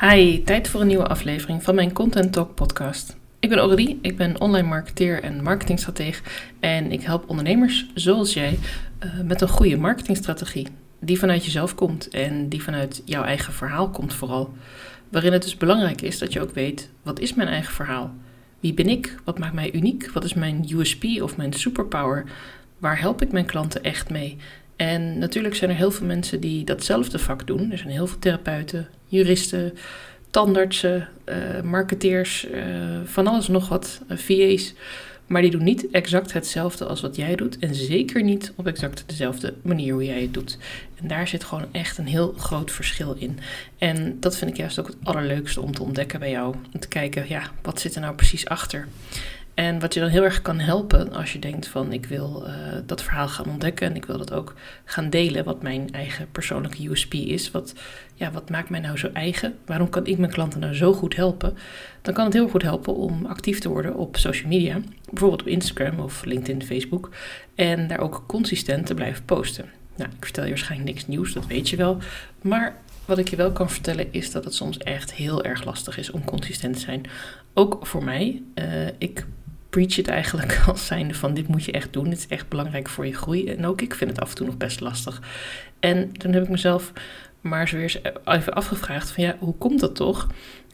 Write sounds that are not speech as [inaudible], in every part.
Hi, tijd voor een nieuwe aflevering van mijn Content Talk podcast. Ik ben Aurélie, ik ben online marketeer en marketingstratege en ik help ondernemers zoals jij uh, met een goede marketingstrategie die vanuit jezelf komt en die vanuit jouw eigen verhaal komt vooral. Waarin het dus belangrijk is dat je ook weet, wat is mijn eigen verhaal? Wie ben ik? Wat maakt mij uniek? Wat is mijn USP of mijn superpower? Waar help ik mijn klanten echt mee? En natuurlijk zijn er heel veel mensen die datzelfde vak doen. Er zijn heel veel therapeuten, juristen, tandartsen, uh, marketeers, uh, van alles nog wat, uh, VA's. Maar die doen niet exact hetzelfde als wat jij doet. En zeker niet op exact dezelfde manier hoe jij het doet. En daar zit gewoon echt een heel groot verschil in. En dat vind ik juist ook het allerleukste om te ontdekken bij jou. Om te kijken, ja, wat zit er nou precies achter? En wat je dan heel erg kan helpen als je denkt van ik wil uh, dat verhaal gaan ontdekken en ik wil dat ook gaan delen, wat mijn eigen persoonlijke USP is. Wat, ja, wat maakt mij nou zo eigen? Waarom kan ik mijn klanten nou zo goed helpen? Dan kan het heel goed helpen om actief te worden op social media, bijvoorbeeld op Instagram of LinkedIn, Facebook. En daar ook consistent te blijven posten. Nou, ik vertel je waarschijnlijk niks nieuws, dat weet je wel. Maar wat ik je wel kan vertellen is dat het soms echt heel erg lastig is om consistent te zijn. Ook voor mij. Uh, ik preach het eigenlijk [laughs] als zijnde van dit moet je echt doen. Het is echt belangrijk voor je groei. En ook ik vind het af en toe nog best lastig. En toen heb ik mezelf maar zo weer even afgevraagd van ja, hoe komt dat toch?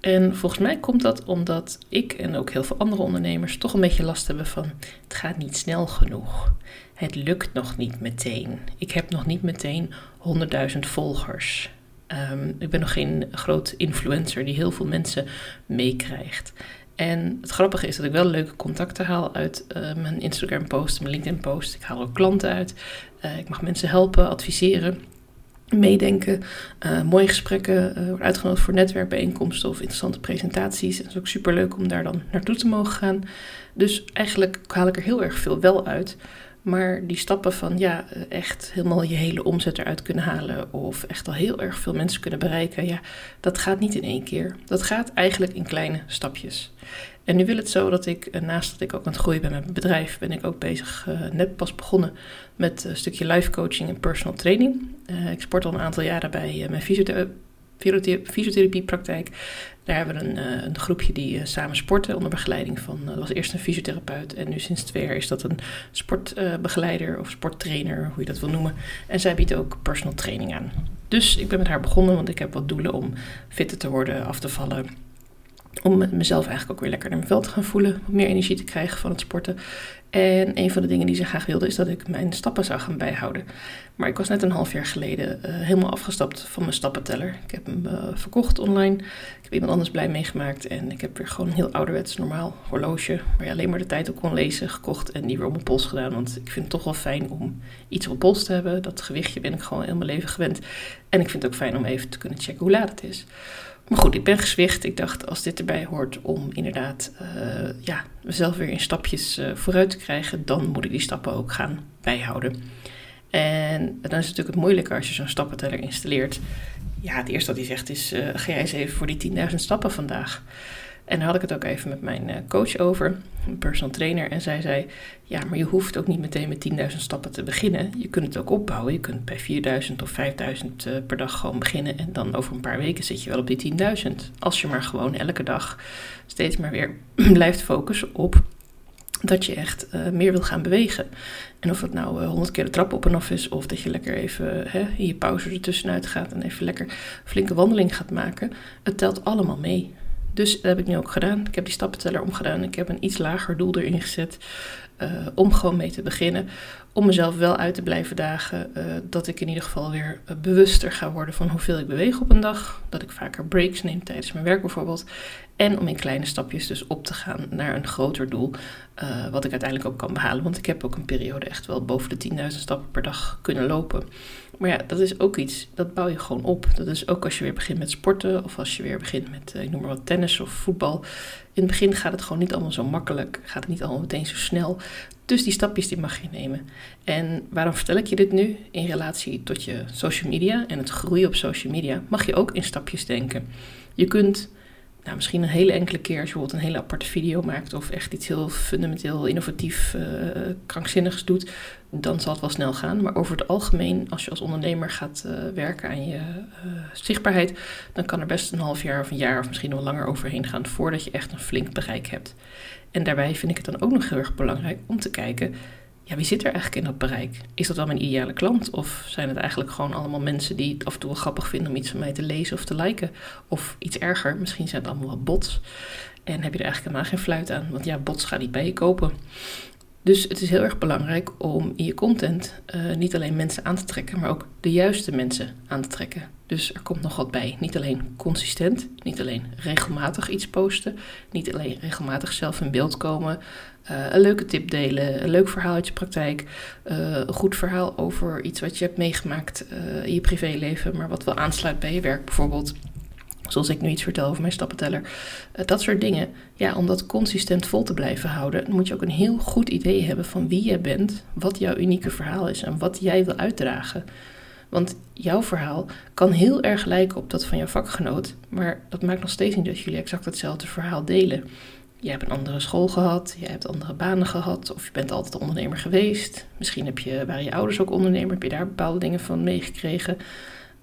En volgens mij komt dat omdat ik en ook heel veel andere ondernemers toch een beetje last hebben van het gaat niet snel genoeg. Het lukt nog niet meteen. Ik heb nog niet meteen 100.000 volgers. Um, ik ben nog geen groot influencer die heel veel mensen meekrijgt. En het grappige is dat ik wel leuke contacten haal uit uh, mijn Instagram post, mijn LinkedIn post. Ik haal ook klanten uit. Uh, ik mag mensen helpen, adviseren, meedenken. Uh, mooie gesprekken, worden uitgenodigd voor netwerkbijeenkomsten of interessante presentaties. En het is ook super leuk om daar dan naartoe te mogen gaan. Dus eigenlijk haal ik er heel erg veel wel uit. Maar die stappen van ja, echt helemaal je hele omzet eruit kunnen halen of echt al heel erg veel mensen kunnen bereiken, ja, dat gaat niet in één keer. Dat gaat eigenlijk in kleine stapjes. En nu wil het zo dat ik, eh, naast dat ik ook aan het groeien ben met mijn bedrijf, ben ik ook bezig, uh, net pas begonnen met een stukje life coaching en personal training. Uh, ik sport al een aantal jaren bij mijn fysiotherapiepraktijk. Daar hebben we een, een groepje die samen sporten onder begeleiding van, dat was eerst een fysiotherapeut en nu sinds twee jaar is dat een sportbegeleider of sporttrainer, hoe je dat wil noemen. En zij biedt ook personal training aan. Dus ik ben met haar begonnen, want ik heb wat doelen om fitter te worden, af te vallen om mezelf eigenlijk ook weer lekker in mijn vel te gaan voelen. Wat meer energie te krijgen van het sporten. En een van de dingen die ze graag wilde is dat ik mijn stappen zou gaan bijhouden. Maar ik was net een half jaar geleden uh, helemaal afgestapt van mijn stappenteller. Ik heb hem uh, verkocht online. Ik heb iemand anders blij meegemaakt. En ik heb weer gewoon een heel ouderwets normaal horloge. Waar je alleen maar de tijd op kon lezen, gekocht en die weer op mijn pols gedaan. Want ik vind het toch wel fijn om iets op pols te hebben. Dat gewichtje ben ik gewoon heel mijn leven gewend. En ik vind het ook fijn om even te kunnen checken hoe laat het is. Maar goed, ik ben gezwicht. Ik dacht, als dit erbij hoort om inderdaad uh, ja, mezelf weer in stapjes uh, vooruit te krijgen, dan moet ik die stappen ook gaan bijhouden. En dan is het natuurlijk het moeilijke als je zo'n stappenteller installeert. Ja, het eerste wat hij zegt is, uh, ga jij eens even voor die 10.000 stappen vandaag. En daar had ik het ook even met mijn eh, coach over, een personal trainer. En zij zei, ja, maar je hoeft ook niet meteen met 10.000 stappen te beginnen. Je kunt het ook opbouwen. Je kunt bij 4.000 of 5.000 uh, per dag gewoon beginnen. En dan over een paar weken zit je wel op die 10.000. Als je maar gewoon elke dag steeds maar weer [clears throat] blijft focussen op dat je echt uh, meer wil gaan bewegen. En of het nou uh, 100 keer de trap op en af is, of dat je lekker even hè, in je pauze ertussenuit gaat en even lekker flinke wandeling gaat maken, het telt allemaal mee. Dus dat heb ik nu ook gedaan. Ik heb die stappenteller omgedaan. Ik heb een iets lager doel erin gezet. Uh, om gewoon mee te beginnen. Om mezelf wel uit te blijven dagen. Uh, dat ik in ieder geval weer uh, bewuster ga worden van hoeveel ik beweeg op een dag. Dat ik vaker breaks neem tijdens mijn werk bijvoorbeeld. En om in kleine stapjes dus op te gaan naar een groter doel. wat ik uiteindelijk ook kan behalen. Want ik heb ook een periode echt wel boven de 10.000 stappen per dag kunnen lopen. Maar ja, dat is ook iets, dat bouw je gewoon op. Dat is ook als je weer begint met sporten of als je weer begint met, ik noem maar wat, tennis of voetbal. In het begin gaat het gewoon niet allemaal zo makkelijk, gaat het niet allemaal meteen zo snel. Dus die stapjes die mag je nemen. En waarom vertel ik je dit nu? In relatie tot je social media en het groeien op social media mag je ook in stapjes denken. Je kunt nou, misschien een hele enkele keer als je bijvoorbeeld een hele aparte video maakt of echt iets heel fundamenteel, innovatief, uh, krankzinnigs doet, dan zal het wel snel gaan. Maar over het algemeen, als je als ondernemer gaat uh, werken aan je zichtbaarheid, dan kan er best een half jaar of een jaar of misschien wel langer overheen gaan voordat je echt een flink bereik hebt. En daarbij vind ik het dan ook nog heel erg belangrijk om te kijken ja, wie zit er eigenlijk in dat bereik? Is dat wel mijn ideale klant? Of zijn het eigenlijk gewoon allemaal mensen die het af en toe wel grappig vinden om iets van mij te lezen of te liken? Of iets erger, misschien zijn het allemaal bots. En heb je er eigenlijk helemaal geen fluit aan, want ja, bots gaan niet bij je kopen. Dus het is heel erg belangrijk om in je content uh, niet alleen mensen aan te trekken, maar ook de juiste mensen aan te trekken. Dus er komt nog wat bij. Niet alleen consistent, niet alleen regelmatig iets posten, niet alleen regelmatig zelf in beeld komen, uh, een leuke tip delen, een leuk verhaal uit je praktijk, uh, een goed verhaal over iets wat je hebt meegemaakt in je privéleven, maar wat wel aansluit bij je werk bijvoorbeeld. Zoals ik nu iets vertel over mijn stappenteller. Uh, dat soort dingen. Ja, om dat consistent vol te blijven houden, moet je ook een heel goed idee hebben van wie jij bent, wat jouw unieke verhaal is en wat jij wil uitdragen. Want jouw verhaal kan heel erg lijken op dat van jouw vakgenoot, maar dat maakt nog steeds niet dat jullie exact hetzelfde verhaal delen. Je hebt een andere school gehad, je hebt andere banen gehad, of je bent altijd ondernemer geweest. Misschien heb je, waren je ouders ook ondernemer, heb je daar bepaalde dingen van meegekregen.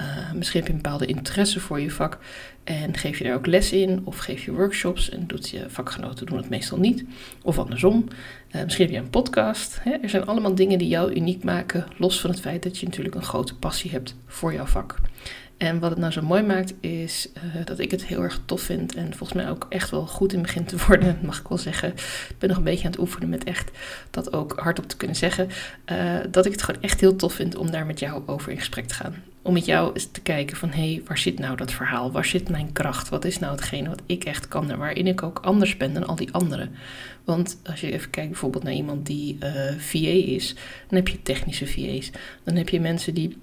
Uh, misschien heb je een bepaalde interesse voor je vak en geef je daar ook les in of geef je workshops en doet je vakgenoten doen het meestal niet. Of andersom. Uh, misschien heb je een podcast. Hè? Er zijn allemaal dingen die jou uniek maken, los van het feit dat je natuurlijk een grote passie hebt voor jouw vak. En wat het nou zo mooi maakt, is uh, dat ik het heel erg tof vind. En volgens mij ook echt wel goed in begin te [laughs] worden, mag ik wel zeggen. Ik ben nog een beetje aan het oefenen met echt dat ook hardop te kunnen zeggen. Dat ik het gewoon echt heel tof vind om daar met jou over in gesprek te gaan. Om met jou eens te kijken van, hé, hey, waar zit nou dat verhaal? Waar zit mijn kracht? Wat is nou hetgene wat ik echt kan en waarin ik ook anders ben dan al die anderen? Want als je even kijkt bijvoorbeeld naar iemand die uh, VA is, dan heb je technische VA's. Dan heb je mensen die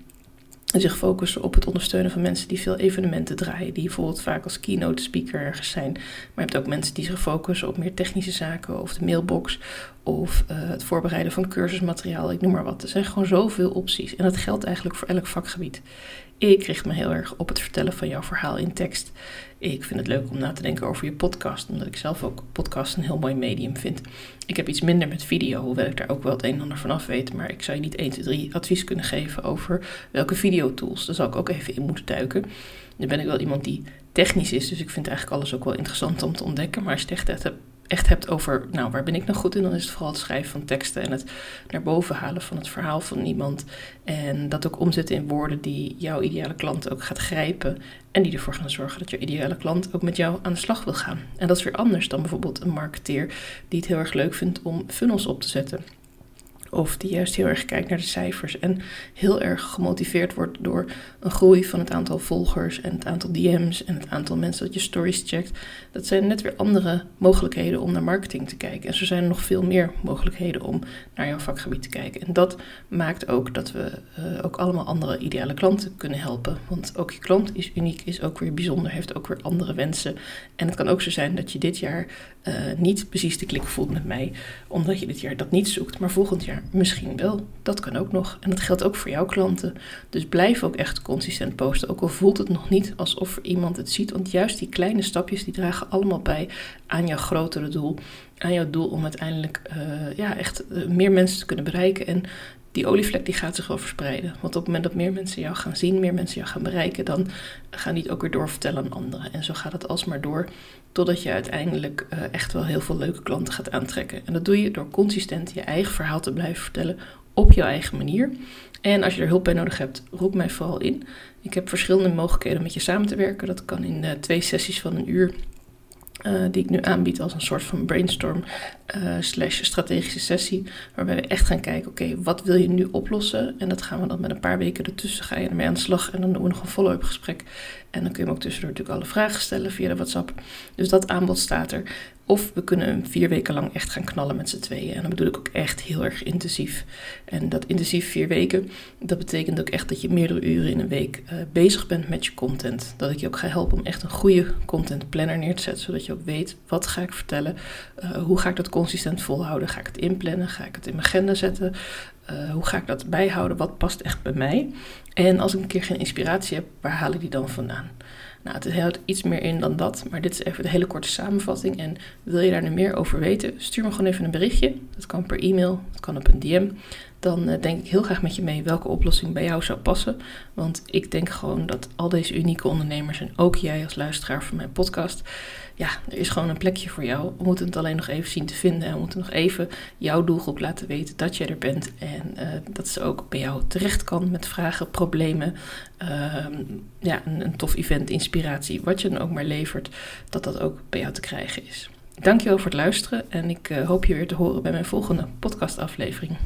zich focussen op het ondersteunen van mensen die veel evenementen draaien, die bijvoorbeeld vaak als keynote speaker ergens zijn. Maar je hebt ook mensen die zich focussen op meer technische zaken of de mailbox of uh, het voorbereiden van cursusmateriaal, ik noem maar wat. Er zijn gewoon zoveel opties en dat geldt eigenlijk voor elk vakgebied. Ik richt me heel erg op het vertellen van jouw verhaal in tekst. Ik vind het leuk om na te denken over je podcast, omdat ik zelf ook podcast een heel mooi medium vind. Ik heb iets minder met video, hoewel ik daar ook wel het een en ander van af weet. Maar ik zou je niet 1, 2, 3 advies kunnen geven over welke videotools. Daar zal ik ook even in moeten duiken. Nu ben ik wel iemand die technisch is, dus ik vind eigenlijk alles ook wel interessant om te ontdekken. Maar als je het echt echt hebt over, nou, waar ben ik nou goed in, dan is het vooral het schrijven van teksten en het naar boven halen van het verhaal van iemand. En dat ook omzetten in woorden die jouw ideale klant ook gaat grijpen. En die ervoor gaan zorgen dat jouw ideale klant ook met jou aan de slag wil gaan. En dat is weer anders dan bijvoorbeeld een marketeer die het heel erg leuk vindt om funnels op te zetten. Of die juist heel erg kijkt naar de cijfers en heel erg gemotiveerd wordt door een groei van het aantal volgers en het aantal DM's en het aantal mensen dat je stories checkt. Dat zijn net weer andere mogelijkheden om naar marketing te kijken. En zo zijn er nog veel meer mogelijkheden om naar jouw vakgebied te kijken. En dat maakt ook dat we uh, ook allemaal andere ideale klanten kunnen helpen. Want ook je klant is uniek, is ook weer bijzonder, heeft ook weer andere wensen. En het kan ook zo zijn dat je dit jaar uh, niet precies de klik voelt met mij, omdat je dit jaar dat niet zoekt, maar volgend jaar misschien wel. Dat kan ook nog. En dat geldt ook voor jouw klanten. Dus blijf ook echt consistent posten, ook al voelt het nog niet alsof iemand het ziet. Want juist die kleine stapjes, die dragen allemaal bij aan jouw grotere doel. Aan jouw doel om uiteindelijk uh, ja, echt uh, meer mensen te kunnen bereiken. En die olievlek die gaat zich wel verspreiden. Want op het moment dat meer mensen jou gaan zien, meer mensen jou gaan bereiken, dan gaan die het ook weer doorvertellen aan anderen. En zo gaat het alsmaar door, totdat je uiteindelijk uh, echt wel heel veel leuke klanten gaat aantrekken. En dat doe je door consistent je eigen verhaal te blijven vertellen op jouw eigen manier. En als je er hulp bij nodig hebt, roep mij vooral in. Ik heb verschillende mogelijkheden om met je samen te werken. Dat kan in uh, twee sessies van een uur. Uh, die ik nu aanbied als een soort van brainstorm uh, slash strategische sessie. Waarbij we echt gaan kijken, oké, wat wil je nu oplossen? En dat gaan we dan met een paar weken ertussen, ga je ermee aan de slag. En dan doen we nog een follow-up gesprek. En dan kun je hem ook tussendoor natuurlijk alle vragen stellen via de WhatsApp. Dus dat aanbod staat er. Of we kunnen hem vier weken lang echt gaan knallen met z'n tweeën. En dan bedoel ik ook echt heel erg intensief. En dat intensief vier weken, dat betekent ook echt dat je meerdere uren in een week uh, bezig bent met je content. Dat ik je ook ga helpen om echt een goede content planner neer te zetten. Zodat je ook weet, wat ga ik vertellen? Uh, hoe ga ik dat consistent volhouden? Ga ik het inplannen? Ga ik het in mijn agenda zetten? Uh, hoe ga ik dat bijhouden? Wat past echt bij mij? En als ik een keer geen inspiratie heb, waar haal ik die dan vandaan? Nou, het houdt iets meer in dan dat, maar dit is even de hele korte samenvatting. En wil je daar nu meer over weten, stuur me gewoon even een berichtje. Dat kan per e-mail, dat kan op een DM dan uh, denk ik heel graag met je mee welke oplossing bij jou zou passen. Want ik denk gewoon dat al deze unieke ondernemers en ook jij als luisteraar van mijn podcast, ja, er is gewoon een plekje voor jou. We moeten het alleen nog even zien te vinden en we moeten nog even jouw doelgroep laten weten dat jij er bent en uh, dat ze ook bij jou terecht kan met vragen, problemen, uh, ja, een, een tof event, inspiratie, wat je dan ook maar levert, dat dat ook bij jou te krijgen is. Dankjewel voor het luisteren en ik uh, hoop je weer te horen bij mijn volgende podcastaflevering.